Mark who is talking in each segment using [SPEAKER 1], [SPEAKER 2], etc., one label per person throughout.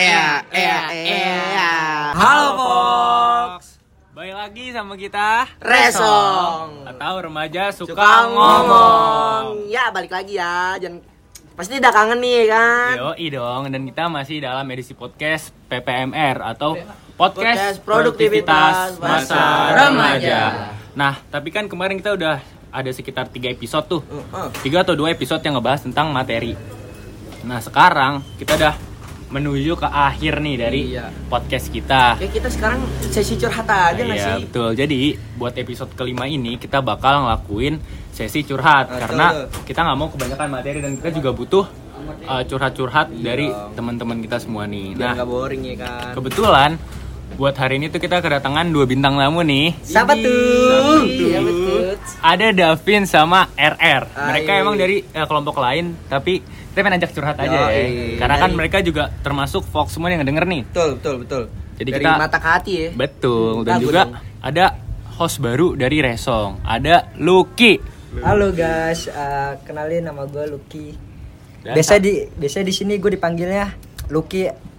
[SPEAKER 1] Ea, ea, ea.
[SPEAKER 2] Halo Fox. Balik lagi sama kita
[SPEAKER 1] Resong.
[SPEAKER 2] atau remaja suka,
[SPEAKER 1] Suka
[SPEAKER 2] ngomong.
[SPEAKER 1] ngomong. Ya, balik lagi ya. Jangan pasti udah kangen nih kan.
[SPEAKER 2] Yoi dong dan kita masih dalam edisi podcast PPMR atau
[SPEAKER 1] Podcast
[SPEAKER 2] podcast
[SPEAKER 1] Produktivitas
[SPEAKER 2] produktivitas masa remaja.
[SPEAKER 1] Remaja.
[SPEAKER 2] Nah, tapi kan kemarin kita udah ada sekitar tiga episode tuh.
[SPEAKER 1] Heeh.
[SPEAKER 2] Tiga atau dua episode yang ngebahas tentang materi. Nah, sekarang kita udah menuju ke akhir nih dari
[SPEAKER 1] Iya.
[SPEAKER 2] podcast kita.
[SPEAKER 1] Oke, kita sekarang sesi curhat aja nggak
[SPEAKER 2] Iya
[SPEAKER 1] sih?
[SPEAKER 2] betul. Jadi buat episode kelima ini kita bakal ngelakuin sesi curhat
[SPEAKER 1] Betul.
[SPEAKER 2] karena kita nggak mau kebanyakan materi dan kita juga butuh uh, curhat-curhat dari teman-teman kita semua nih.
[SPEAKER 1] Biar
[SPEAKER 2] Nah
[SPEAKER 1] boring ya kan.
[SPEAKER 2] kebetulan buat hari ini tuh kita kedatangan dua bintang tamu nih.
[SPEAKER 1] Siapa tuh? Iya betul.
[SPEAKER 2] Ada Davin sama RR. Mereka
[SPEAKER 1] Hai.
[SPEAKER 2] emang dari uh, kelompok lain tapi kita pengen ajak curhat aja ya.
[SPEAKER 1] Yoi.
[SPEAKER 2] Karena kan
[SPEAKER 1] Dari-
[SPEAKER 2] mereka juga termasuk Fox semua yang ngedenger nih.
[SPEAKER 1] Betul, betul, betul.
[SPEAKER 2] Jadi
[SPEAKER 1] Dari
[SPEAKER 2] kita-
[SPEAKER 1] mata ke hati ya.
[SPEAKER 2] Betul. Dan
[SPEAKER 1] Lagu
[SPEAKER 2] juga
[SPEAKER 1] dong.
[SPEAKER 2] ada host baru dari Resong. Ada Lucky.
[SPEAKER 3] Halo guys, eh, kenalin nama gue Lucky.
[SPEAKER 2] Dan
[SPEAKER 3] Biasa di biasa di sini gue dipanggilnya Lucky.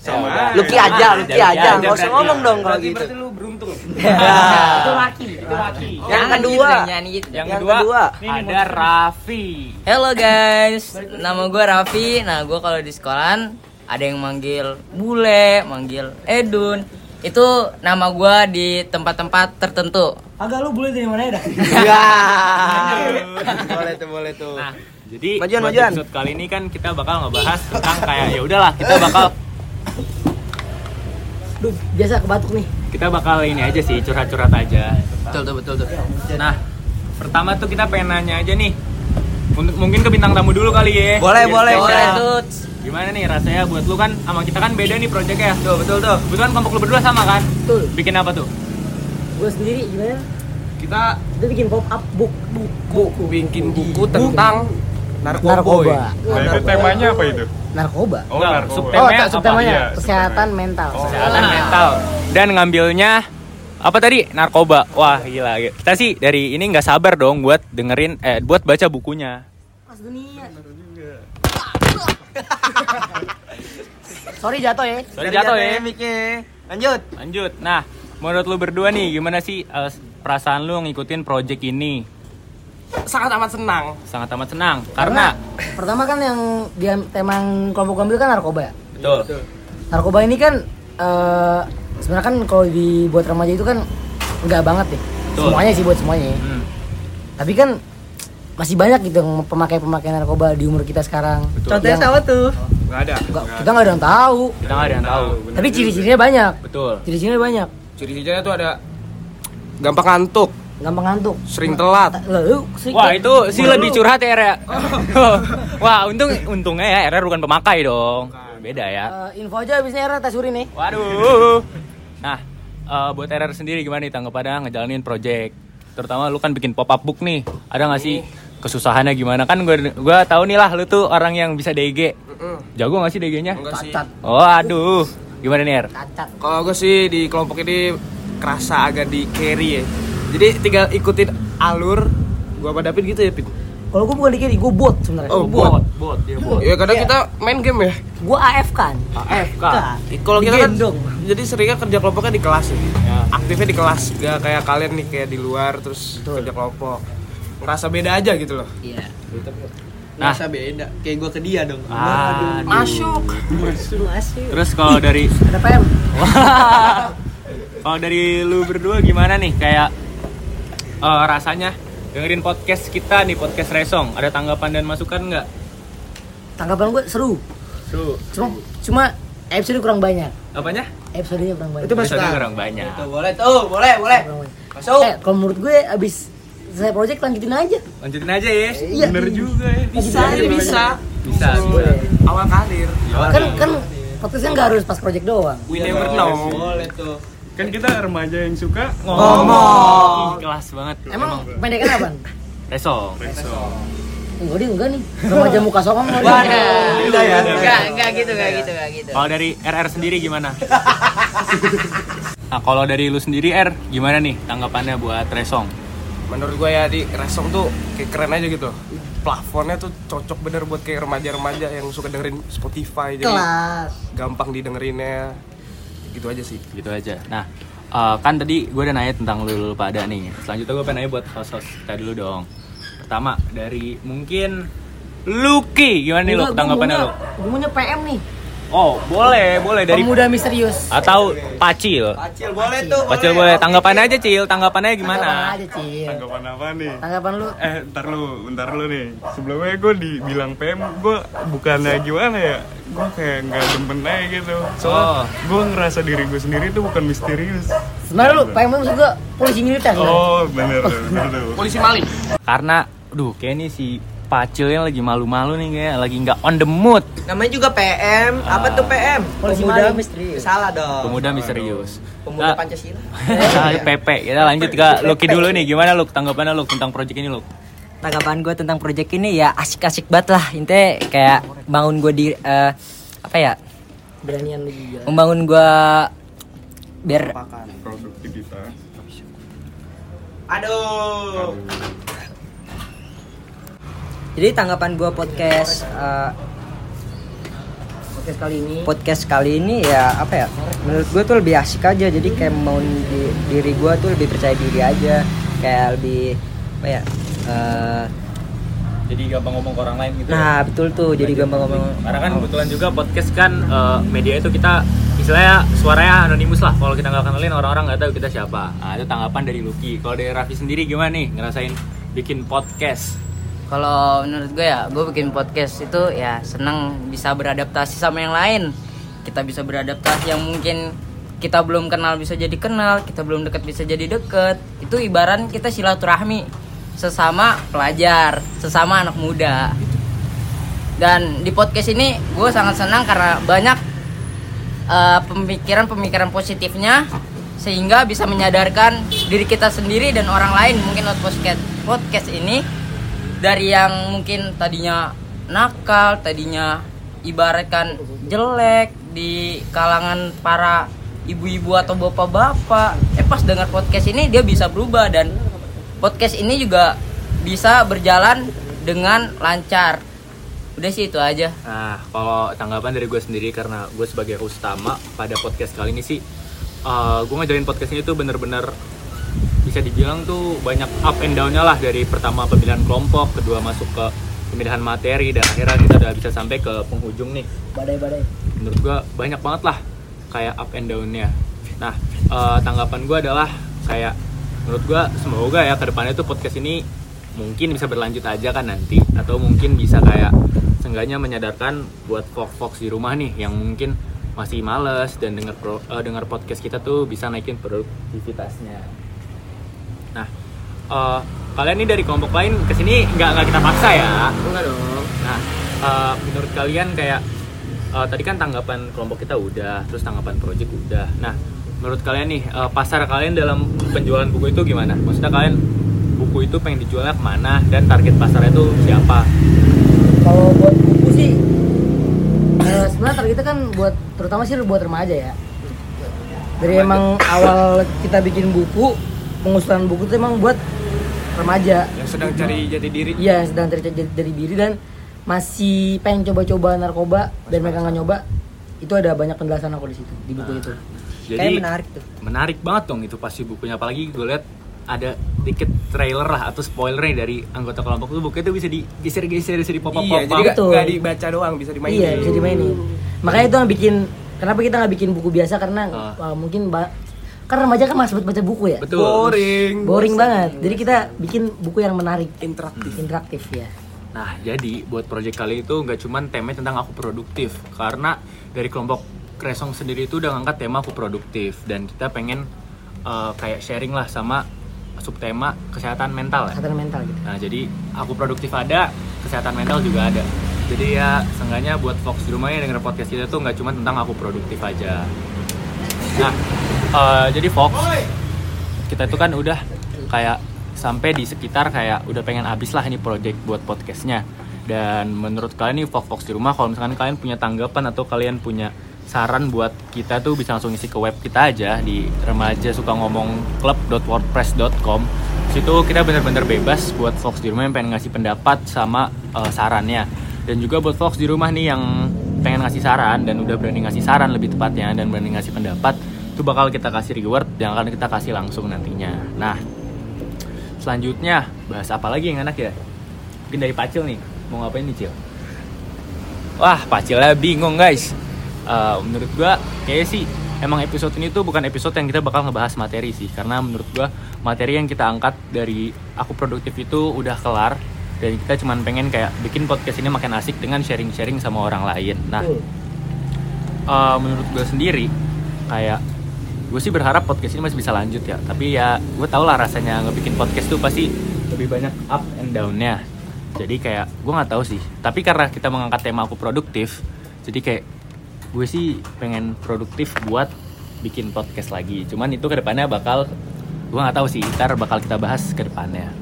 [SPEAKER 2] Sama.
[SPEAKER 1] Lucky aja, Lucky
[SPEAKER 2] Ya,
[SPEAKER 1] aja.
[SPEAKER 2] ya,
[SPEAKER 1] Nggak usah ngomong dong kalau gitu.
[SPEAKER 2] berarti lu beruntung.
[SPEAKER 3] Itu Lucky.
[SPEAKER 2] Itu Lucky.
[SPEAKER 1] Yang kedua,
[SPEAKER 2] Yang,
[SPEAKER 1] Yang
[SPEAKER 2] kedua, ada Raffi.
[SPEAKER 4] Halo guys, nama gue Raffi. Nah gue kalau di sekolahan ada yang manggil Bule, manggil Edun. Itu nama gue di tempat-tempat tertentu.
[SPEAKER 3] Agak lu boleh dari mana ya dah?
[SPEAKER 1] Iya. boleh tuh, boleh tuh.
[SPEAKER 2] Nah, jadi
[SPEAKER 1] Majuan,
[SPEAKER 2] buat
[SPEAKER 1] majuan.
[SPEAKER 2] episode kali ini kan kita bakal ngebahas tentang kayak ya udahlah kita bakal
[SPEAKER 3] Duh, biasa kebatuk nih.
[SPEAKER 2] kita bakal ini aja sih curhat-curhat aja.
[SPEAKER 1] betul tuh, betul tuh.
[SPEAKER 2] Nah, pertama tuh kita pengen nanya aja nih. Mungkin mungkin ke bintang tamu dulu kali ya.
[SPEAKER 1] Boleh,
[SPEAKER 2] Biar
[SPEAKER 1] boleh.
[SPEAKER 4] Boleh
[SPEAKER 1] Iya.
[SPEAKER 4] tuh.
[SPEAKER 2] Gimana nih rasanya buat lu kan sama kita kan beda nih proyeknya.
[SPEAKER 1] Tuh, betul tuh.
[SPEAKER 2] Kebetulan kelompok lu berdua sama kan?
[SPEAKER 3] Betul.
[SPEAKER 2] Bikin apa tuh?
[SPEAKER 3] Gue sendiri gimana?
[SPEAKER 1] Kita
[SPEAKER 3] Kita bikin pop up book.
[SPEAKER 1] buku bikin buku tentang narkoba.
[SPEAKER 3] Narkoba.
[SPEAKER 5] Nah, itu temanya apa itu?
[SPEAKER 3] Narkoba.
[SPEAKER 5] Oh, narkoba.
[SPEAKER 2] subtemanya
[SPEAKER 3] oh, tak
[SPEAKER 2] apa?
[SPEAKER 3] subtemanya
[SPEAKER 5] Iya,
[SPEAKER 3] kesehatan mental.
[SPEAKER 2] Kesehatan mental. Dan ngambilnya apa tadi? Narkoba. Wah, gila. Kita sih dari ini nggak sabar dong buat dengerin eh buat baca bukunya.
[SPEAKER 3] Mas dunia. Sorry jatuh ya.
[SPEAKER 2] Sorry jatuh ya.
[SPEAKER 1] Miknya. Lanjut.
[SPEAKER 2] Lanjut. Nah, menurut lu berdua nih gimana sih eh, perasaan lu ngikutin project ini?
[SPEAKER 1] Sangat amat senang.
[SPEAKER 2] Sangat amat senang karena
[SPEAKER 3] pertama kan yang dia tema yang kelompok ambil kan narkoba ya.
[SPEAKER 2] betul.
[SPEAKER 3] Narkoba ini kan eh sebenarnya kan kalau dibuat remaja itu kan enggak banget deh.
[SPEAKER 2] Betul.
[SPEAKER 3] Semuanya sih buat semuanya.
[SPEAKER 2] Hmm,
[SPEAKER 3] Tapi kan masih banyak gitu yang pemakai-pemakai narkoba di umur kita sekarang.
[SPEAKER 2] betul.
[SPEAKER 1] Contohnya
[SPEAKER 3] Yang-
[SPEAKER 1] siapa tuh?
[SPEAKER 5] Nggak ada.
[SPEAKER 3] Enggak, kita nggak ada yang tahu.
[SPEAKER 2] Kita nggak ada yang tahu.
[SPEAKER 3] Tapi ciri-cirinya banyak.
[SPEAKER 2] Betul.
[SPEAKER 3] Ciri-cirinya banyak.
[SPEAKER 1] Ciri-cirinya tuh ada gampang ngantuk,
[SPEAKER 3] Gampang ngantuk.
[SPEAKER 1] sering telat.
[SPEAKER 3] Lalu
[SPEAKER 2] Wah itu sih lebih curhat ya Ra. Wah untung untungnya ya RR bukan pemakai dong. Beda ya.
[SPEAKER 3] Eh, info aja abisnya era tes urin nih.
[SPEAKER 2] Waduh. Nah eh, buat RR sendiri gimana nih tanggapannya ngejalanin project? Terutama lu kan bikin pop up book nih. Ada nggak sih kesusahannya gimana? Kan gue gua tahu nih lah lu tuh orang yang bisa DG. Jago nggak sih DG-nya?
[SPEAKER 3] Cacat.
[SPEAKER 2] Oh aduh. Gimana nih R?
[SPEAKER 3] Cacat.
[SPEAKER 1] Kalau gue sih di kelompok ini kerasa agak di carry ya. Jadi tinggal ikutin alur gua apa David gitu ya, Pin.
[SPEAKER 3] Kalau gue bukan di kiri, gue bot sebenarnya.
[SPEAKER 1] Oh, bot.
[SPEAKER 2] bot, dia bot.
[SPEAKER 1] Ya kadang
[SPEAKER 3] Iya.
[SPEAKER 1] kita main game ya.
[SPEAKER 3] Gue AF kan.
[SPEAKER 2] AFK.
[SPEAKER 1] Kalau kita kan jadi seringnya kerja kelompoknya di kelas ya.
[SPEAKER 2] Ya.
[SPEAKER 1] Aktifnya di kelas, gak kayak kalian nih kayak di luar terus
[SPEAKER 3] Betul.
[SPEAKER 1] kerja kelompok. Ngerasa beda aja gitu loh.
[SPEAKER 4] Iya.
[SPEAKER 2] Nah.
[SPEAKER 1] Ngerasa beda. Kayak gua ke dia dong.
[SPEAKER 2] Aduh.
[SPEAKER 1] Masuk.
[SPEAKER 3] Masih.
[SPEAKER 2] Terus kalau dari
[SPEAKER 3] Ada PM.
[SPEAKER 2] Wah. Kalau dari lu berdua gimana nih kayak eh, rasanya dengerin podcast kita nih podcast Resong ada tanggapan dan masukan nggak?
[SPEAKER 3] Tanggapan gue seru.
[SPEAKER 2] Seru.
[SPEAKER 3] Cuma cuma episode kurang banyak.
[SPEAKER 2] Apanya?
[SPEAKER 3] Episodenya kurang banyak.
[SPEAKER 1] Itu masukan.
[SPEAKER 2] Episode kurang banyak.
[SPEAKER 1] Tuh, boleh tuh, boleh, boleh. Masuk.
[SPEAKER 3] Eh, kalau menurut gue abis selesai project lanjutin aja.
[SPEAKER 2] Lanjutin aja ya.
[SPEAKER 3] Iya.
[SPEAKER 2] Bener juga ya.
[SPEAKER 1] Bisa,
[SPEAKER 3] aja.
[SPEAKER 1] bisa.
[SPEAKER 2] Bisa.
[SPEAKER 3] Boleh.
[SPEAKER 1] Awal karir.
[SPEAKER 3] Kan kan podcastnya nggak harus pas project doang.
[SPEAKER 1] We never know. Boleh tuh.
[SPEAKER 5] Kan kita remaja yang suka
[SPEAKER 2] Ngomong. Ih, kelas banget.
[SPEAKER 3] Emang pendekan apa?
[SPEAKER 2] Resong.
[SPEAKER 3] Enggak deh, enggak nih. Remaja muka sokong enggak.
[SPEAKER 1] Udah ya.
[SPEAKER 4] Enggak, enggak gitu, enggak gitu, enggak gitu.
[SPEAKER 2] Kalau dari RR sendiri gimana? Nah, kalau dari lu sendiri R, gimana nih tanggapannya buat Resong?
[SPEAKER 1] Menurut gue ya di Resong tuh kayak keren aja gitu. plafonnya tuh cocok bener buat kayak remaja-remaja yang suka dengerin Spotify jadi
[SPEAKER 3] Kelas.
[SPEAKER 1] gampang didengerinnya gitu aja sih.
[SPEAKER 2] Gitu aja. Nah eh, kan tadi gue udah nanya tentang lu, lu pada nih. Selanjutnya gue pengen nanya buat host-host kita dulu dong. Pertama dari mungkin Lucky. Gimana nih lu? Tanggapannya lu?
[SPEAKER 3] Gue maunya PM nih.
[SPEAKER 2] Oh boleh boleh dari
[SPEAKER 3] Pemuda misterius.
[SPEAKER 2] atau Pacil
[SPEAKER 1] Acil boleh tuh
[SPEAKER 2] Pacil boleh tanggapannya aja Cil tanggapannya gimana
[SPEAKER 3] Tanggapan aja, Cil.
[SPEAKER 5] Tanggapan apa nih?
[SPEAKER 3] Tanggapan lu.
[SPEAKER 5] Eh, ntar lu, ntar lu nih. Sebelumnya gue dibilang PM, gue bukannya gimana ya? Gue kayak nggak demen aja gitu.
[SPEAKER 2] Oh.
[SPEAKER 5] Soalnya gue ngerasa diri gue sendiri tuh bukan misterius.
[SPEAKER 3] Sebenarnya lu PM maksud gua polisi militer. kan?
[SPEAKER 5] Oh, bener, bener tuh.
[SPEAKER 1] polisi maling
[SPEAKER 2] karena duh kayak ini si Pacil yang lagi malu-malu nih kayak lagi nggak on the mood
[SPEAKER 6] Namanya juga PM. Apa tuh PM?
[SPEAKER 3] Polisi
[SPEAKER 6] Pemuda
[SPEAKER 3] maling.
[SPEAKER 6] misterius. Salah dong.
[SPEAKER 2] pemuda misterius
[SPEAKER 6] Pemuda
[SPEAKER 2] Nah,
[SPEAKER 6] Pancasila.
[SPEAKER 2] Nah, PP kita lanjut ke Lucky dulu nih gimana Luk tanggapannya Luk tentang project ini Luk
[SPEAKER 4] tanggapan gue tentang project ini ya asik-asik banget lah intinya kayak bangun gue di eh, apa ya
[SPEAKER 3] Beranian lu juga.
[SPEAKER 4] membangun gue biar
[SPEAKER 5] Produktivitas.
[SPEAKER 6] Aduh.
[SPEAKER 4] Jadi tanggapan gue podcast eh,
[SPEAKER 3] Podcast kali ini.
[SPEAKER 4] podcast kali ini ya apa ya menurut gue tuh lebih asik aja. Jadi kayak membangun di- diri gue tuh lebih percaya diri aja. Kayak lebih apa ya eh,
[SPEAKER 2] jadi gampang ngomong ke orang lain gitu
[SPEAKER 4] nah betul tuh jadi gampang ngomong.
[SPEAKER 2] Karena kan kebetulan juga podcast kan eh, media itu kita istilahnya suaranya anonimus lah. Kalau kita nggak kenalin orang-orang nggak tahu kita siapa. Nah itu tanggapan dari Lucky. Kalau dari Raffi sendiri gimana nih ngerasain bikin podcast
[SPEAKER 4] Kalau menurut gue ya, gue bikin podcast itu ya senang bisa beradaptasi sama yang lain. Kita bisa beradaptasi yang mungkin kita belum kenal bisa jadi kenal, kita belum dekat bisa jadi deket. Itu ibarat kita silaturahmi sesama pelajar, sesama anak muda. Dan di podcast ini gue sangat senang karena banyak eh, pemikiran-pemikiran positifnya sehingga bisa menyadarkan diri kita sendiri dan orang lain mungkin lewat podcast podcast ini dari yang mungkin tadinya nakal, tadinya ibaratkan jelek di kalangan para ibu-ibu atau bapak-bapak. Eh pas dengar podcast ini dia bisa berubah dan podcast ini juga bisa berjalan dengan lancar. Udah sih itu aja.
[SPEAKER 2] Nah, kalau tanggapan dari gue sendiri karena gue sebagai host utama pada podcast kali ini sih, uh, gue ngajarin podcast ini tuh bener-bener bisa dibilang tuh banyak up and down-nya lah dari pertama pemilihan kelompok, kedua masuk ke pemilihan materi dan akhirnya kita udah bisa sampai ke penghujung nih.
[SPEAKER 3] badai-badai.
[SPEAKER 2] Menurut gue banyak banget lah kayak up and down-nya. Nah, uh, tanggapan gue adalah kayak menurut gue semoga ya ke depannya tuh podcast ini mungkin bisa berlanjut aja kan nanti atau mungkin bisa kayak seenggaknya menyadarkan buat fox-fox di rumah nih yang mungkin masih males dan dengar pro- eh, dengar podcast kita tuh bisa naikin produktivitasnya. Nah, eh, kalian nih dari kelompok lain ke sini nggak nggak kita paksa ya?
[SPEAKER 1] enggak dong
[SPEAKER 2] Nah, eh, menurut kalian kayak eh, tadi kan tanggapan kelompok kita udah, terus tanggapan project udah. Nah, menurut kalian nih eh, pasar kalian dalam penjualan buku itu gimana? Maksudnya kalian buku itu pengen dijualnya ke mana dan target pasarnya itu siapa?
[SPEAKER 3] Kalau buat buku sih sebenarnya targetnya kan buat terutama sih buat remaja ya. Dari emang awal kita bikin buku, pengusulan buku itu emang buat remaja.
[SPEAKER 1] yang sedang cari jati diri
[SPEAKER 3] Iya, sedang dari dari diri dan masih pengen coba-coba narkoba dan mereka nggak nyoba. Itu ada banyak penjelasan aku di situ di buku itu.
[SPEAKER 2] Jadi
[SPEAKER 4] Kayak menarik tuh.
[SPEAKER 2] menarik banget dong itu pasti bukunya apalagi gue lihat ada dikit trailer lah atau spoilernya dari anggota kelompok itu bukunya itu bisa digeser-geser bisa di pop up
[SPEAKER 1] iya
[SPEAKER 2] pop
[SPEAKER 1] jadi nggak
[SPEAKER 3] Betul.
[SPEAKER 1] nggak dibaca doang bisa dimainin
[SPEAKER 3] Iya, bisa dimainin. Makanya itu yang bikin kenapa kita nggak bikin buku biasa karena uh, mungkin karena remaja kan masih baca buku ya.
[SPEAKER 2] betul
[SPEAKER 1] boring
[SPEAKER 3] Boring banget. Jadi kita bikin buku yang menarik,
[SPEAKER 1] interaktif
[SPEAKER 3] interaktif ya.
[SPEAKER 2] Nah, jadi buat project kali itu nggak cuman temanya tentang aku produktif, karena dari kelompok Kresong sendiri itu udah ngangkat tema aku produktif dan kita pengen uh, kayak sharing lah sama subtema kesehatan mental ya.
[SPEAKER 3] Kesehatan mental gitu.
[SPEAKER 2] Nah, jadi aku produktif ada, kesehatan mental juga ada. Jadi ya, seenggaknya buat Fox di rumah yang denger podcast kita tuh nggak cuma tentang aku produktif aja. Nah, eh, jadi Fox, kita itu kan udah kayak sampai di sekitar kayak udah pengen habis lah ini project buat podcastnya. Dan menurut kalian nih Fox Fox di rumah, kalau misalkan kalian punya tanggapan atau kalian punya saran buat kita tuh bisa langsung isi ke web kita aja di remaja suka ngomong club.wordpress.com situ kita bener-bener bebas buat Fox di rumah yang pengen ngasih pendapat sama eh, sarannya dan juga buat Fox di rumah nih yang pengen ngasih saran dan udah berani ngasih saran lebih tepatnya dan berani ngasih pendapat itu bakal kita kasih reward yang akan kita kasih langsung nantinya. Nah selanjutnya bahas apa lagi yang enak ya? Mungkin dari Pacil nih mau ngapain nih Cil? Wah Pacilnya bingung guys. Eh, menurut gua kayak sih emang episode ini tuh bukan episode yang kita bakal ngebahas materi sih. Karena menurut gua materi yang kita angkat dari aku produktif itu udah kelar dan kita cuman pengen kayak bikin podcast ini makin asik dengan sharing-sharing sama orang lain. Nah
[SPEAKER 3] Betul.
[SPEAKER 2] eh, menurut gue sendiri kayak gue sih berharap podcast ini masih bisa lanjut ya. Tapi ya gue tau lah rasanya ngebikin podcast tuh pasti lebih banyak up and downnya. Jadi kayak gue nggak tahu sih. Tapi karena kita mengangkat tema aku produktif jadi kayak gue sih pengen produktif buat bikin podcast lagi. Cuman itu ke depannya bakal gue nggak tahu sih ntar bakal kita bahas ke depannya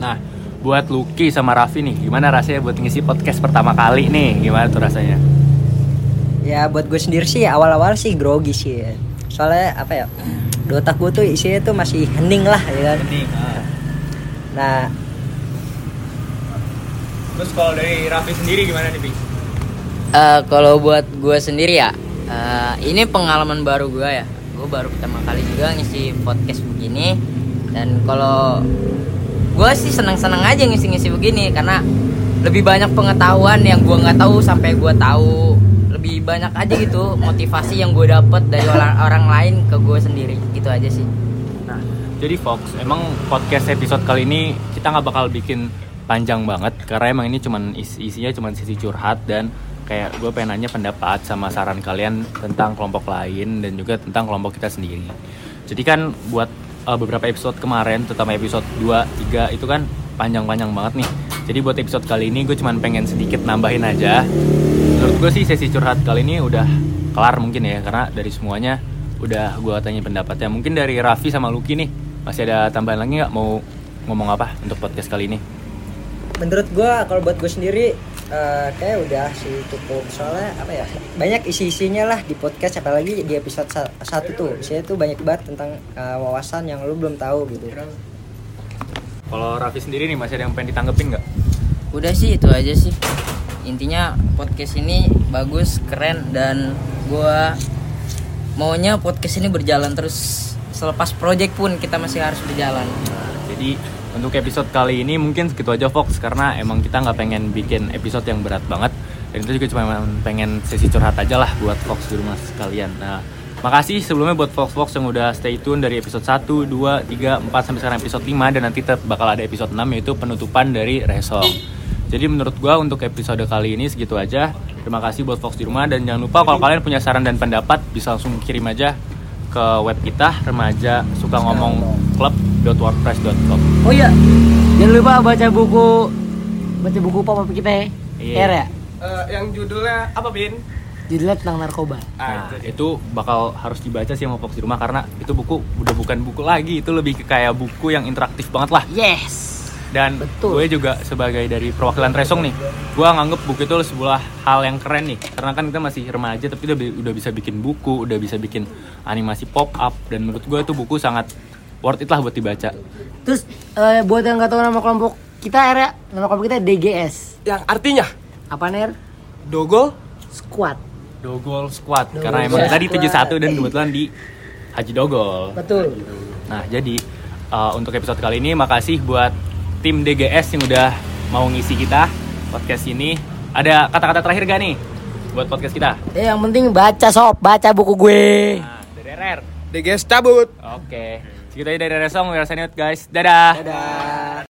[SPEAKER 2] nah buat Lucky sama Raffi nih gimana rasanya buat ngisi podcast pertama kali nih gimana tuh rasanya
[SPEAKER 7] Ya buat gue sendiri sih awal-awal sih grogi sih ya. Soalnya apa ya Di otak gue tuh isinya tuh masih hening lah ya kan Nah
[SPEAKER 2] Terus kalau dari Raffi sendiri gimana nih, Pi?
[SPEAKER 4] Eh, kalau buat gue sendiri ya, eh, ini pengalaman baru gue ya. Gue baru pertama kali juga ngisi podcast begini. Dan kalau gue sih senang-senang aja ngisi-ngisi begini karena lebih banyak pengetahuan yang gue nggak tahu sampai gue tahu. Lebih banyak aja gitu motivasi yang gue dapet dari orang orang lain ke gue sendiri. Gitu aja sih.
[SPEAKER 2] Nah, jadi Fox, emang podcast episode kali ini kita nggak bakal bikin panjang banget karena emang ini cuman is- isinya cuman sisi curhat dan kayak gue pengen nanya pendapat sama saran kalian tentang kelompok lain dan juga tentang kelompok kita sendiri. Jadi kan buat uh, beberapa episode kemarin, terutama episode 2, 3 itu kan panjang-panjang banget nih. Jadi buat episode kali ini gue cuman pengen sedikit nambahin aja. Menurut gue sih sesi curhat kali ini udah kelar mungkin ya karena dari semuanya udah gue tanya pendapatnya. Mungkin dari Raffi sama Lucky nih masih ada tambahan lagi nggak mau ngomong apa untuk podcast kali ini?
[SPEAKER 7] menurut gue kalau buat gue sendiri eh, kayak udah sih cukup soalnya apa ya banyak isi-isinya lah di podcast apalagi di episode sa- satu tuh isinya tuh banyak banget tentang eh, wawasan yang lu belum tahu gitu
[SPEAKER 2] Kalau Raffi sendiri nih masih ada yang pengen ditanggepin nggak?
[SPEAKER 4] Udah sih itu aja sih. Intinya podcast ini bagus, keren dan gua maunya podcast ini berjalan terus selepas project pun kita masih harus berjalan.
[SPEAKER 2] Jadi untuk episode kali ini mungkin segitu aja Fox karena emang kita nggak pengen bikin episode yang berat banget dan itu juga cuma pengen sesi curhat aja lah buat Fox di rumah sekalian. Nah, makasih sebelumnya buat Fox Fox yang udah stay tune dari episode 1, 2, 3, 4 sampai sekarang episode 5 dan nanti tetap bakal ada episode 6 yaitu penutupan dari Resong. Jadi menurut gua untuk episode kali ini segitu aja. Terima kasih buat Fox di rumah dan jangan lupa kalau kalian punya saran dan pendapat bisa langsung kirim aja ke web kita remaja suka ngomong club.wordpress.com.
[SPEAKER 3] Oh iya, jangan lupa baca buku baca buku papa kita ya.
[SPEAKER 2] Iya.
[SPEAKER 3] R ya.
[SPEAKER 1] Eh, yang judulnya apa, Bin?
[SPEAKER 3] Judulnya tentang narkoba.
[SPEAKER 2] Nah, itu bakal harus dibaca sih sama Fox di rumah karena itu buku udah bukan buku lagi, itu lebih ke kayak buku yang interaktif banget lah.
[SPEAKER 3] Yes.
[SPEAKER 2] Dan
[SPEAKER 3] Betul.
[SPEAKER 2] gue juga sebagai dari perwakilan Resong nih, gue nganggep buku itu sebuah hal yang keren nih. Karena kan kita masih remaja tapi udah bisa bikin buku, udah bisa bikin animasi pop up dan menurut gue itu buku sangat worth it lah buat dibaca.
[SPEAKER 3] Terus eh, buat yang nggak tahu nama kelompok kita R ya, nama kelompok kita DGS.
[SPEAKER 1] Yang artinya
[SPEAKER 3] Apa ner?
[SPEAKER 1] Dogol
[SPEAKER 3] Squad.
[SPEAKER 2] Dogol Squad
[SPEAKER 3] Dogol
[SPEAKER 2] karena emang
[SPEAKER 3] Squad.
[SPEAKER 2] tadi 71 dan kebetulan di Haji Dogol.
[SPEAKER 3] Betul.
[SPEAKER 2] Nah, jadi uh, untuk episode kali ini makasih buat tim DGS yang udah mau ngisi kita podcast ini. Ada kata-kata terakhir gak nih buat podcast kita?
[SPEAKER 3] Eh, yang penting baca sob, baca buku gue.
[SPEAKER 2] Nah, dari RR.
[SPEAKER 1] DGS cabut
[SPEAKER 2] Oke. Segitu aja dari Resong, we are guys. Dadah.
[SPEAKER 3] Dadah.